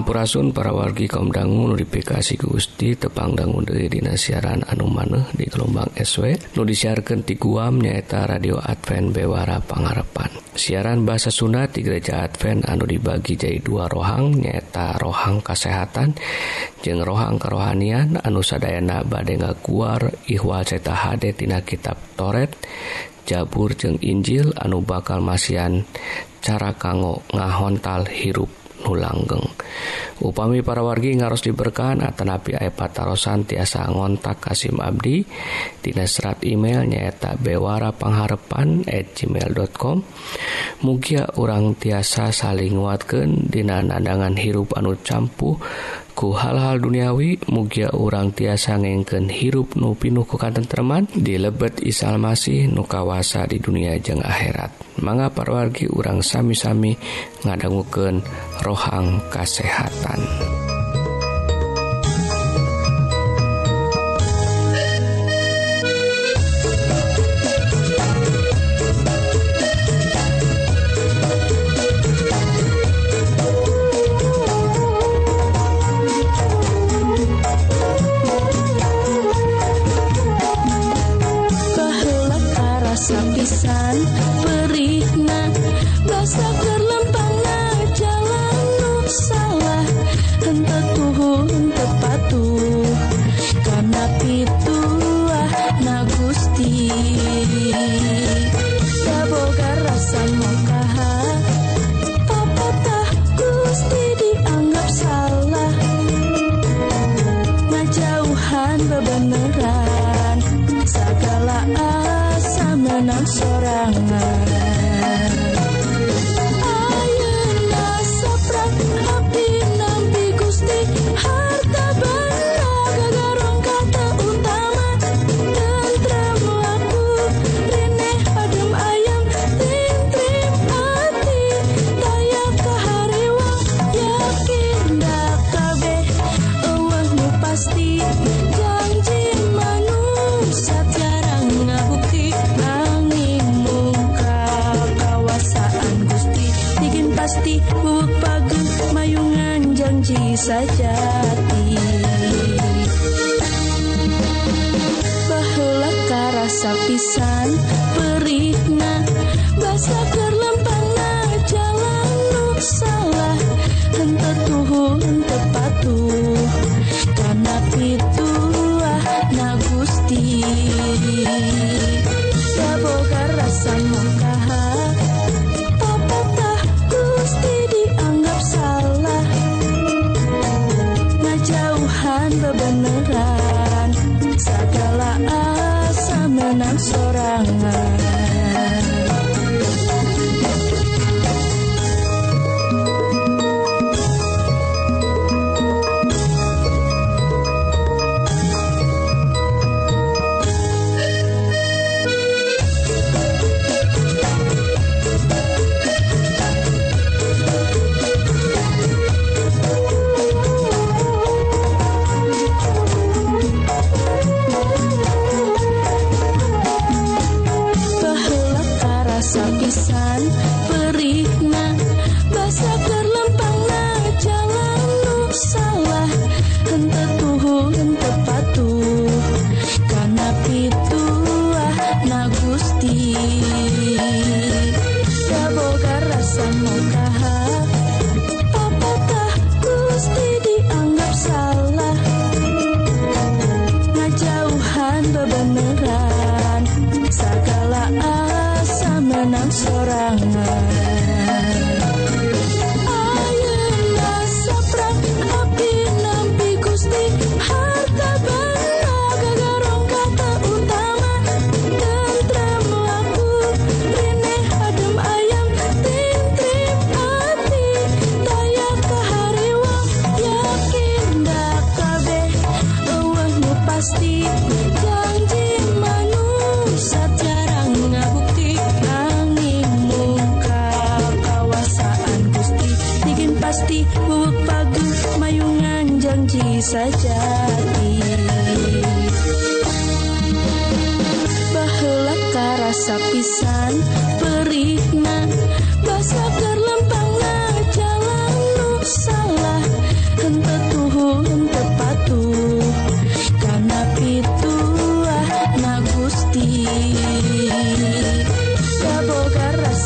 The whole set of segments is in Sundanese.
Hampurasun para wargi kaum dangu notifikasi Gusti tepangdanggu Dedina siaran anu maneh di gelombang SW nu disiarkan di guam nyaeta radio Advent Bewara Pangarepan siaran bahasa Sunda di gereja Advent anu dibagi jadi dua rohang nyaeta rohang kesehatan jeng rohang kerohanian anu sadayana bade keluar ihwal ceta HD tina kitab Toret Jabur jeng Injil anu bakal masian cara kanggo ngahontal hirup. nulanggeng upami para wargi ngaros diberkahan atanapi aya patarosan tiasa ngontak Kasim Abdi. Dina serat email nyaeta bewara pengharepan at gmail.com mugia orang tiasa saling nguatkan Dina nadangan hirup anu campuh ku hal-hal duniawi mugia urang tiasa ngengken hirup nu pinuh ku di lebet Isal Masih nu kawasa di dunia jeng akhirat manga parwargi urang sami-sami ngadangguken rohang kasehatan. janji sajati Bahula karasa pisan perihna basa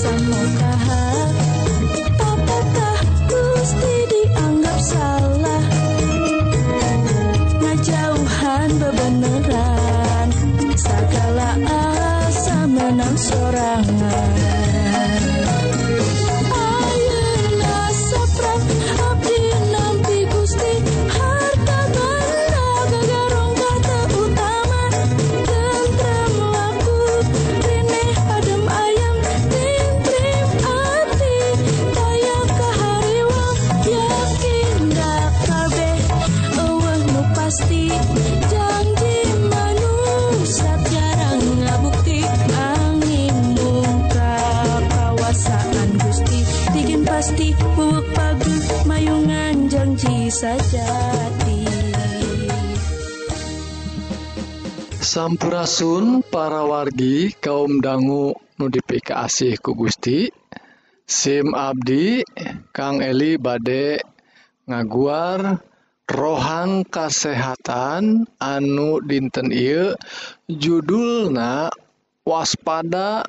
sa mukha Sampurasun para wargi kaum dangu nudifikasih ku Gusti. SIM Abdi Kang Eli Bade ngaguar rohang kasehatan anu dinten I judulna waspada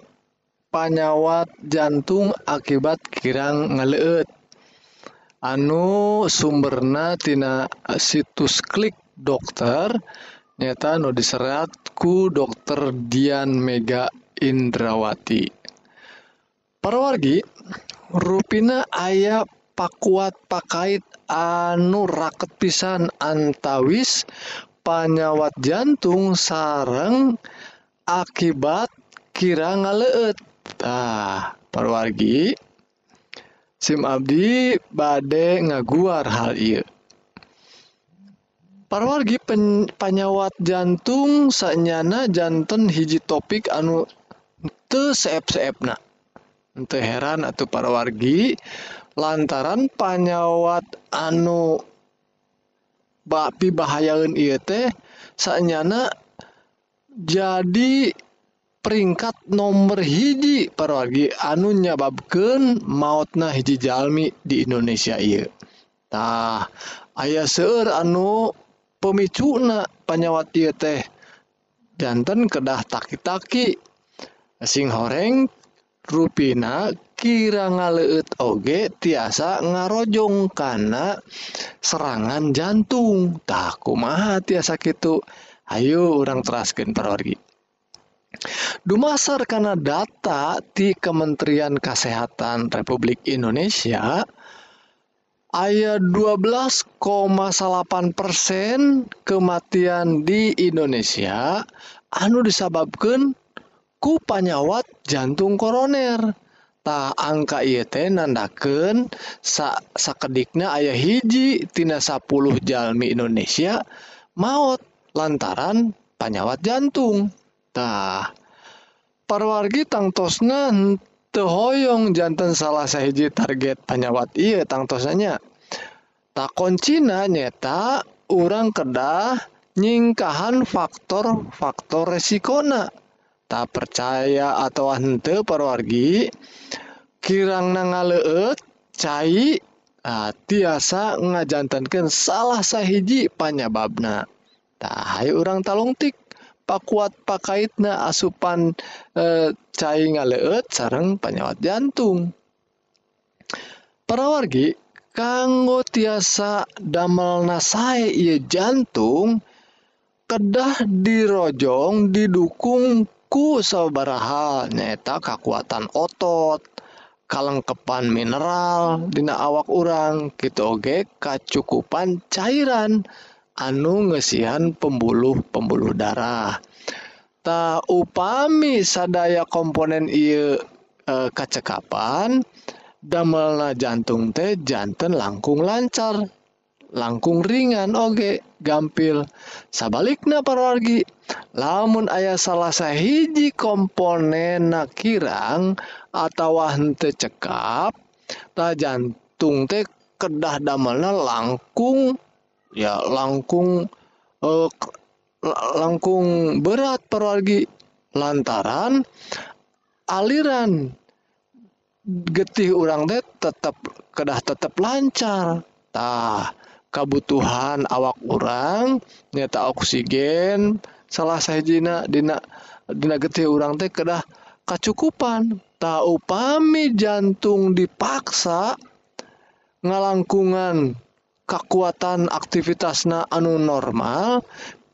panyawat jantung akibat kirang ngeleut anu sumbernatina situs klik dokter dan nyata nu diserat ku Dian Mega Indrawati. Parawargi rupina aya pakuat pakait anu raket pisan antawis panyawat jantung sareng akibat kira ngaleet tah parwargi SIM Abdi bade ngaguar hal ieu wargi pen, panyawat jantung sanyana jantan hiji topik anu te seep-seepna. Ente heran atau para wargi lantaran panyawat anu bapi bahayaun ieu teh saknyana jadi peringkat nomor hiji para wargi anu nyababkeun mautna hiji jalmi di Indonesia ieu. Tah aya seueur anu pemicuna panyawati teh janten kedah taki-taki sing horeng ruina kira ngaleut oge tiasa ngarojong karena serangan jantung. Takku ma tiasa gitu Ayo orang terasken perori. Dumasar karena data di Kementerian Kesehatan Republik Indonesia ayat 12,8 persen kematian di Indonesia anu disababkan ku panyawat jantung koroner. Ta angka IET nandaken sa sakedikna ayah hiji tina 10 jalmi Indonesia maut lantaran panyawat jantung. Tah parwargi tangtosna hoyong jantan salah sahiji target penyawat I tangtosnya takon Cina nyata orang kedah nyingkahan faktor-faktor resikona. Tak percaya atau hente perwargi kirang nangaleut cai nah, tiasa ngajantankan salah sahiji panyababna. Tak nah, orang talongtik pakuat pakaitna asupan e, cai ngaleut sarang penyawat jantung. Para wargi kanggo tiasa damel nasai ia jantung kedah dirojong didukung ku sabaraha nyaeta kekuatan otot kalengkepan mineral dina awak urang gitu oge kacukupan cairan. dan anu ngesihan pembuluh-pembuluh darah. Tak upami sadaya komponen I e, eh, kacekapan damelna jantung teh jantan langkung lancar langkung ringan Oge gampil. Sabaliknya parorgi lamun ayah salah sahiji komponen kirang atau hente cekap tak jantung teh kedah damelna langkung ya langkung eh, langkung berat perwargi lantaran aliran getih orang teh tetap kedah tetap lancar. Tah kebutuhan awak orang nyata oksigen salah sahjina dina dina getih orang teh kedah kacukupan. Tak upami jantung dipaksa ngalangkungan kekuatan aktivitasna anu normal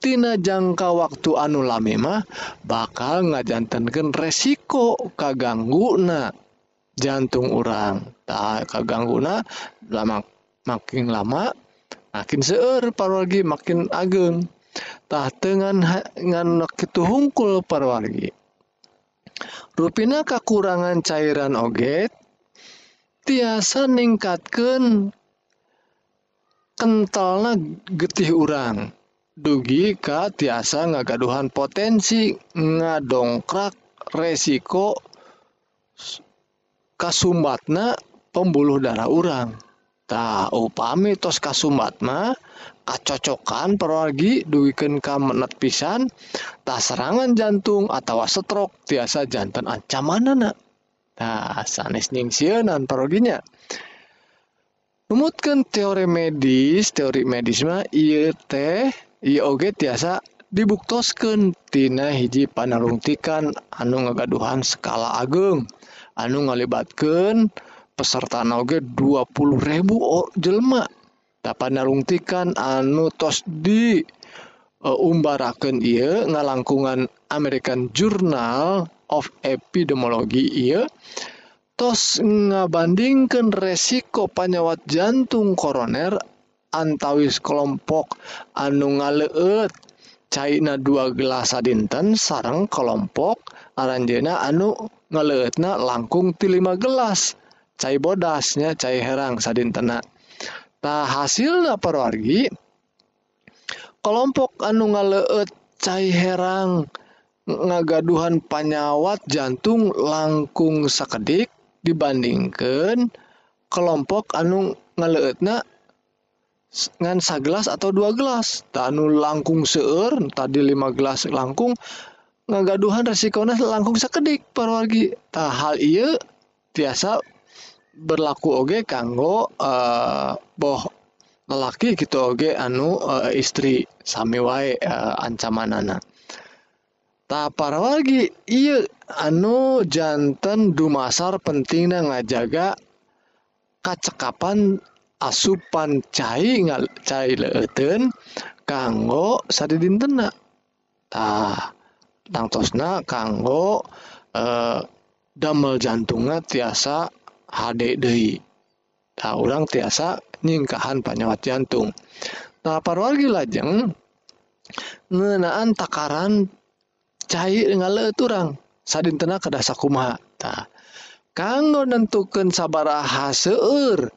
tina jangka waktu anu lame mah bakal ngajantankan resiko kagangguna jantung orang tak kagangguna lama makin lama makin seueur parwargi makin ageng. Tah dengan ngan kitu hungkul parwargi. Rupina kekurangan cairan oge tiasa ningkatkan kentalna getih urang. Dugi ka tiasa ngagaduhan potensi ngadongkrak resiko kasumbatna pembuluh darah urang. Tak upami tos kasumbat mah kacocokan perwargi dugikan ka menat pisan tak serangan jantung atau stroke tiasa jantan ancaman anak nah sanes ningsieun perwarginya Numutkan teori medis teori medis mah iya teh, IT oge tiasa dibuktoskentina hiji panarungtikan anu ngagaduhan skala ageng. Anu ngalibatkan peserta noge 20.000 oh, jelma dapat narungtikan anu tos di eh, uh, umbaraken ia ngalangkungan American Journal of Epidemiology ieu tos ngabandingkan resiko panyawat jantung koroner antawis kelompok anu ngaleut. China dua gelas dinten sarang kelompok Aranjena anu ngaleutna langkung ti 5 gelas. Cai bodasnya cai herang sadintena tak hasilna perwargi kelompok anu ngaleut cai herang ngagaduhan panyawat jantung langkung sakedik dibandingkan kelompok anu ngeleutna ngan sagelas atau dua gelas. Tanu langkung seur tadi lima gelas langkung ngagaduhan resikonya langkung sekedik perwargi tah hal iya biasa berlaku oge kanggo uh, boh lelaki gitu oge anu uh, istri sami wae eh, uh, ancaman anak tak para wargi iya anu jantan dumasar pentingna ngajaga kacekapan asupan cai ngal leuteun kanggo sadidintenna dintentah tangtosna kanggo eh, damel jantungna tiasa HD deui. Tah urang tiasa nyingkahan panyawat jantung. Nah parwargi lajeng ngeunaan takaran cai ngaleut urang. sadintena kedasa kumaha tah kanggo nentukeun sabaraha seueur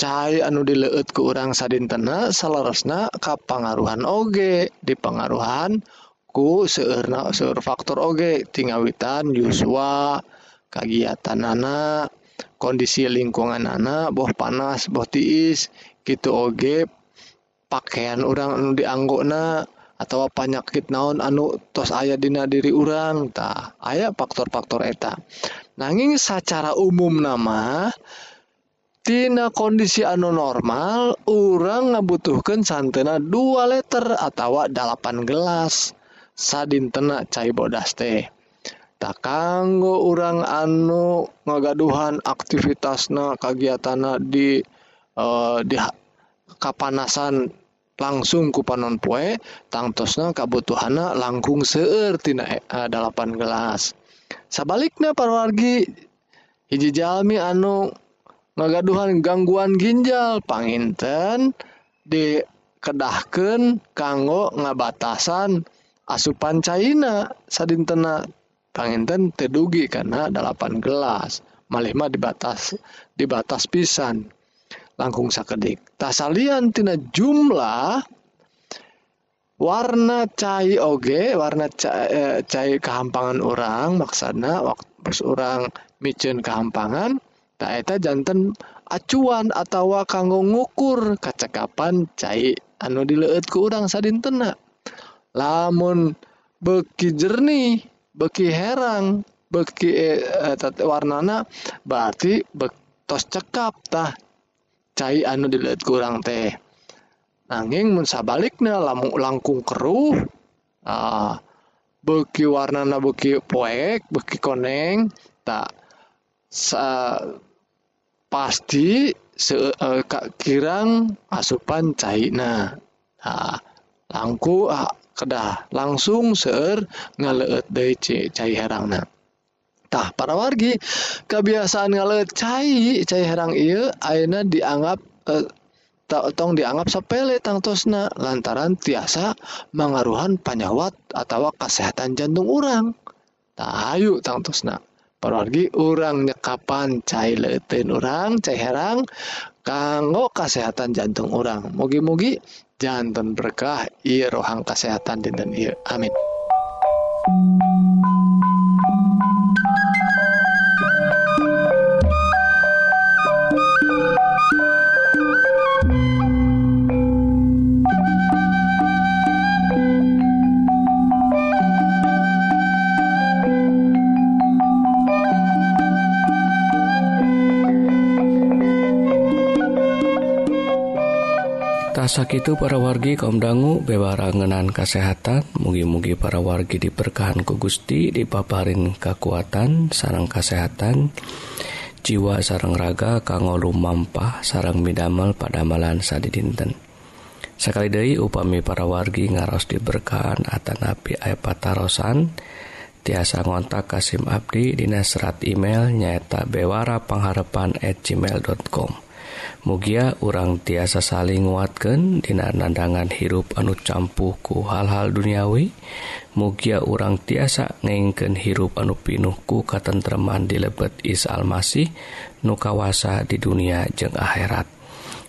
cai anu dileut ku urang sadintena salarasna kapangaruhan oge dipengaruhan ku seueurna seueur faktor oge tingawitan yuswa kagiatan anak kondisi lingkungan anak boh panas boh tiis gitu oge pakaian orang anu dianggona atau penyakit naon anu tos ayah dina diri urangtah ayah faktor-faktor eta. Nanging secara umum nama Tina kondisi anu normal orang ngabutuhkan santena dua liter atau 8 gelas. Sadin tena cai bodas teh. Tak kanggo orang anu ngagaduhan aktivitasna kagiatana di uh, di kapanasan langsung ku panon poe tangtosna kabutuhana langkung seueur tina eh, dalapan gelas. Sabaliknya parwargi hiji jalmi anu ngagaduhan gangguan ginjal panginten di kedahken kanggo ngabatasan asupan China sadintena panginten tedugi karena delapan gelas. Malih mah dibatas dibatas pisan. langkung sakedik tasaliantina jumlah warna cair oge warna cair, eh, cair kehampangan orang maksana waktu pas orang micen kehampangan taeta jantan acuan atau kanggo ngukur kacakapan cair anu dileut ke urang sadintena. Lamun beki jernih beki herang beki e, eh, eh, warnana berarti bek tos cekap tah cai anu dilihat kurang teh. Nanging mun sabalikna lamun langkung keruh ah beki warnana beki poek beki koneng tak sa, pasti se, uh, kirang asupan caina. Nah langku uh, kedah langsung ser ngaleet deui ci cai herangna Tah para wargi kebiasaan ngale cai cai herang ieu Aina dianggap eh, tong dianggap sepele tangtosna lantaran tiasa mengaruhan panyawat atau kesehatan jantung orang tahayu tangtosna pergi orang nyekapan cai leuteun orang cai herang kanggo kesehatan jantung orang mugi-mugi jantan berkah iya rohang kesehatan dinten iya amin. Tasak itu para wargi kaum dangu bewara ngenan kesehatan. Mugi-mugi para wargi diberkahan ku Gusti dipaparin kekuatan sarang kesehatan. Jiwa sarang raga kanggo lumampah sarang midamel pada malan sadi dinten sekali deui upami para wargi ngaros diberkahan atanapi aya patarosan. Tiasa ngontak Kasim Abdi dina serat email nyaeta bewara pangharapan at gmail.com Mugia urang tiasa saling nguatkan dina nandangan hirup anu campuhku hal-hal duniawi Mugia urang tiasa ngengken hirup anu pinuhku katentreman di lebet Isa Almasih nu kawasa di dunia jeung akhirat.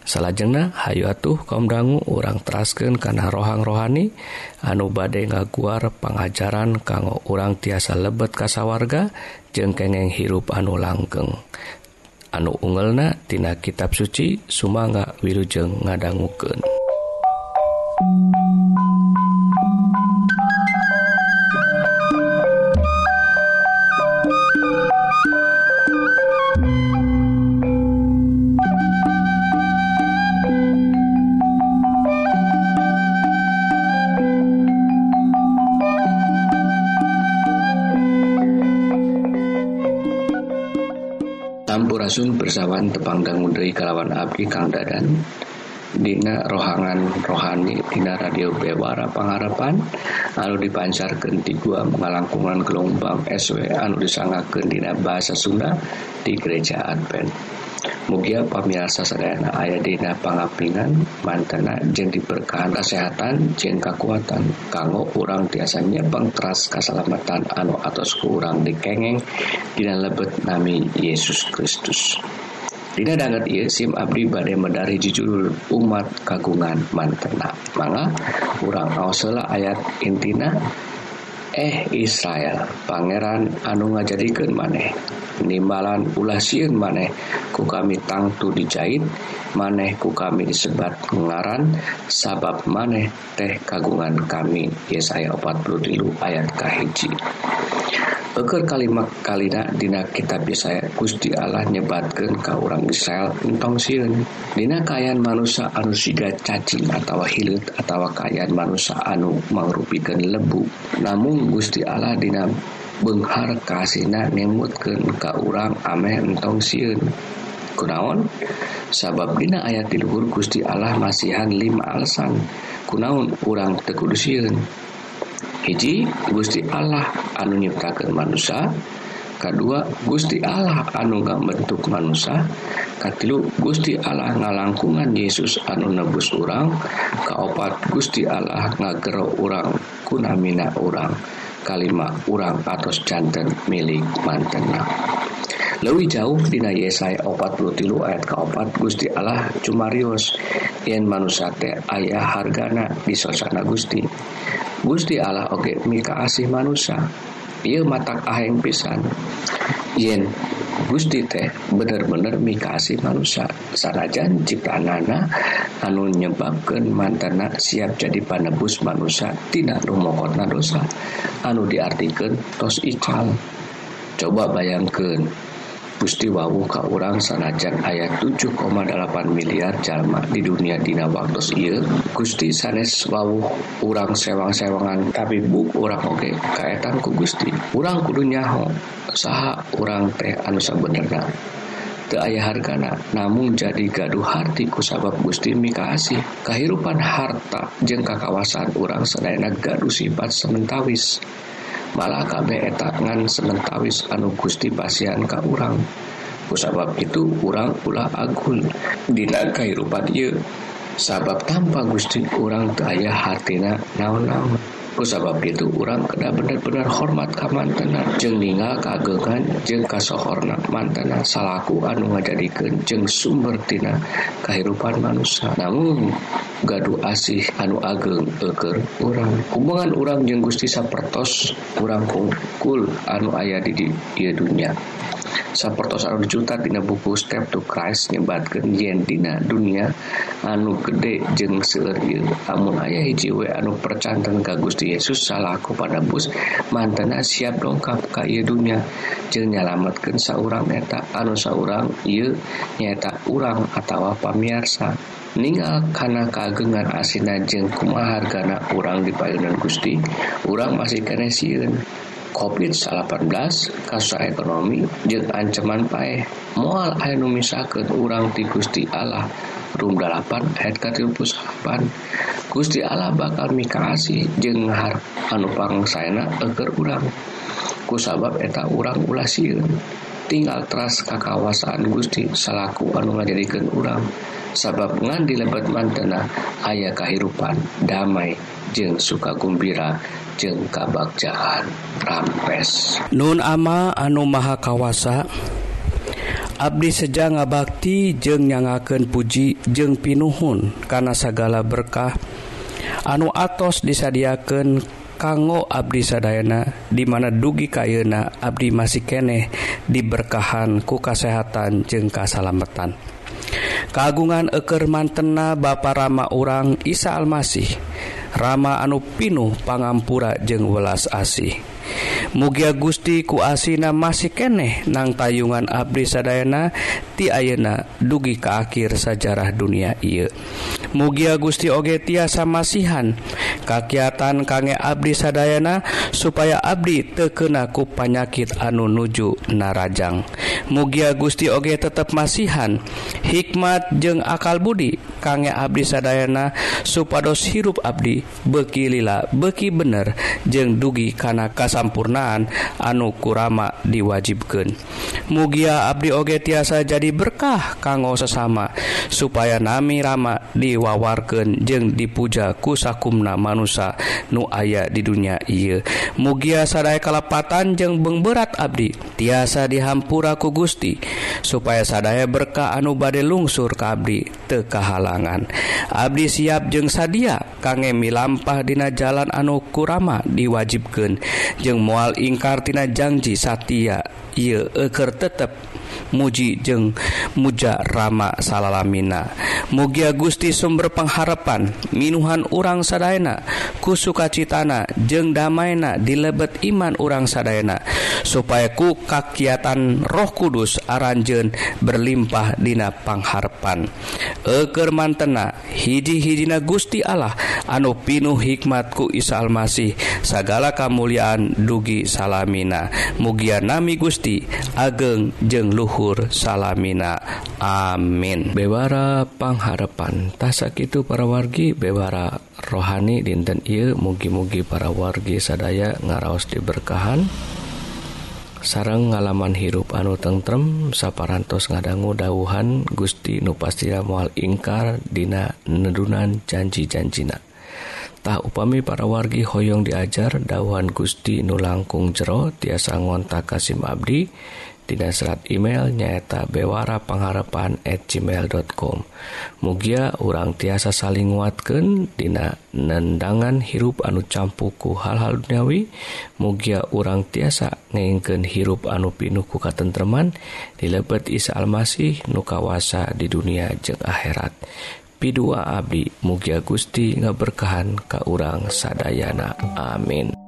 Salahjengna Hayu atuh kaum dangu urang terasken karena rohang rohani anu badai ngaguar pengajaran kanggo urang tiasa lebet kasawarga jeng kengeng hirup anu langgeng. anu ungelnatina kitab suci Sumanga Wilujeng ngadangguken sawan tepangdang mudri kalawan abdi Kang Dadan. Dina rohangan rohani Dina radio Bewara pengharapan anu dipancarkan di gua mengalangkungan gelombang SW anu disangakan Dina bahasa Sunda di gereja Advent. Mugia pamirsa sadayana aya dina pangampingan mantana jeung diberkahan kesehatan jeung kekuatan kanggo urang tiasa nyepeng teras keselamatan anu atos ku urang dikengeng dina lebet nami Yesus Kristus. Dina danget ieu sim abdi bade medari jujur umat kagungan mantena. Mangga urang naos ayat intina eh Israel Pangeran anu ngajadikan maneh nimbalan ulah sieun maneh ku kami tangtu dijahit maneh ku kami disebat ngaran sabab maneh teh kagungan kami. Yesaya 40 ayat kahiji. Peker kalimat kalina dina kitab Yesaya Gusti Allah nyebatkan ka orang Israel entong siun Dina kayan manusia anu siga cacing atau hilut atau kayan manusia anu mangrupikan lebu. Namun Gusti Allah dina Benghar kasina nemutkan ka orang ame entong siun kunaon? Sabab dina ayat diluhur Gusti Allah masihan lima alasan. Kunaon? Orang sieun hiji Gusti Allah anu nyiptakan manusia kedua Gusti Allah anu nggak bentuk manusia katilu Gusti Allah ngalangkungan Yesus anu nebus orang kaopat Gusti Allah ngagero orang kunamina orang kalima orang atos jantan milik mantena. lebih jauh Dina Yesaya opat tilu ayat keopat Gusti Allah cumarius yen manusia teh ayah hargana di sosana Gusti. Gusti Allah oke okay, mika asih manusia ia matak aheng pisan. Yen Gusti teh bener-bener mikasi manusia sanajan ciptaanana anu nyebabkan mantana siap jadi panebus manusia tina rumokotna dosa. Anu diartikan tos ical. Coba bayangkan Gusti Wawu ka urang sanajan ayat 7,8 miliar jalma di dunia Dina waktu Ieu. Gusti sanes Wawu urang sewang-sewangan tapi bu orang oke okay. kaetan ku Gusti. Urang kudu nyaho saha urang teh anu sabenerna. Ayah hargana namun jadi gaduh hatiku sabab Gusti Mikasih kehidupan harta jengka kawasan orang Senaina gaduh sifat sementawis. malah kabeh etangan sementawis anu Gusti pasian ka urang. Kusabab itu urang pula Agung dina kairupat ieu. Sabab tanpa Gusti urang teu aya naon-naon. Kusabab itu urang kena bener-bener hormat ka mantena. Jeung ningal jeng jeung kasohorna mantena. Salaku anu ngajadikeun jeung sumber tina manusia namun gaduh asih anu ageng eker orang hubungan orang jeung Gusti sapertos kurang kungkul anu ayah di dia dunia sapertos anu dicutat dina buku step to Christ nyebatkan yen dina dunia anu gede jeng seueur amun aya hiji we anu percanten ka Gusti Yesus salaku pada bus mantena siap dongkap ka ieu dunia jeung nyalametkeun saurang eta. Anu saurang ieu nyaeta urang atawa pamiarsa. ningalkana kagengan asina jeng kumaha hargana urang di payunan Gusti. Urang masih kene siun. COVID-18 kasus ekonomi jeung ancaman pae mual aya nu misakeun urang ti Gusti Allah. Rum 8 ayat ke 38. Gusti Allah bakal mikasi jeung har anu pangsaena eger urang. Ku sabab eta urang ulah sieun tinggal teras kakawasaan Gusti salaku anu ngajadikeun urang. sabab ngan dilebat mantena ayah kahirupan damai jeng suka gumbira jeng kabagjaan rampes Nun ama anu maha kawasa Abdi seja ngabakti jeng nyangaken puji jeng pinuhun karena segala berkah anu atos disadiaken kanggo Abdi Sadayana dimana dugi kayena Abdi masih keneh diberkahan ku kasehatan jeng kasalametan. kagungan eker mantena Bapak Rama urang Isa Almasih. Rama anu pinuh pangampura jeung welas asih. mugia Gusti ku asina masih keneh nang tayungan Abdi Sadayana ti Ayeuna dugi ke akhir sajarah dunia Ieu. Mugia Gusti Oge tiasa masihan kakiatan kangge Abdi Sadayana supaya Abdi tekenaku panyakit anu nuju narajang. Mugia Gusti Oge tetap masihan hikmat jeung akal Budi kangge Abdi Sadayana supados hirup Abdi bekilila beki bener jeung dugi kana kas kasampurnaan anu kurama diwajibkan mugia Abdi Oge tiasa jadi berkah kanggo sesama supaya nami Rama diwawarken jeng dipuja kusakumna manusia nu aya di dunia ia mugia sadai kalepatan jeng bengberat Abdi tiasa dihampuraku Gusti supaya sadaya berkah anu bade lungsur ke Abdi tekahalangan Abdi siap jeng sadia kangge milampah dina jalan anu kurama diwajibkan jeung mual ingkartina janji Satya. Ia eker tetap muji jeung muja Rama salalamina. Mugia Gusti sumber pengharapan minuhan urang saddaena ku sukacitana jeung damaina di lebet iman urang saddaena supaya ku kakiatan roh kudus aranjen berlimpah dina pangharpan eker mantena hiji-hijina Gusti Allah anu pinuh hikmatku Isa Almasih segala kemuliaan dugi salamina. Mugia nami Gusti ageng jeng Luhur salamina. Amin. Bewara pangharepan tasak itu para wargi bewara rohani dinten il mugi-mugi para wargi sadaya ngaraos diberkahan. Sarang ngalaman hirup anu tentrem saparantos ngadanggu dauhan Gusti Nupastia mual ingkar Dina nedunan janji-janjina. tak upami para wargi hoyong diajar dawan Gusti nulangkung jero tiasa ngontak Kasim Abdi Dina serat email nyaeta bewara pengharapan at gmail.com Mugia urang tiasa saling nguatkan Dina nendangan hirup anu campuku hal-hal duniawi Mugia urang tiasa ngengken hirup anu pinuku katentreman dilebet Isa Almasih nukawasa di dunia jeng akhirat. Pidua Abdi Mugia Gusti ngaberkahan Ka urang Sadayana. Amin.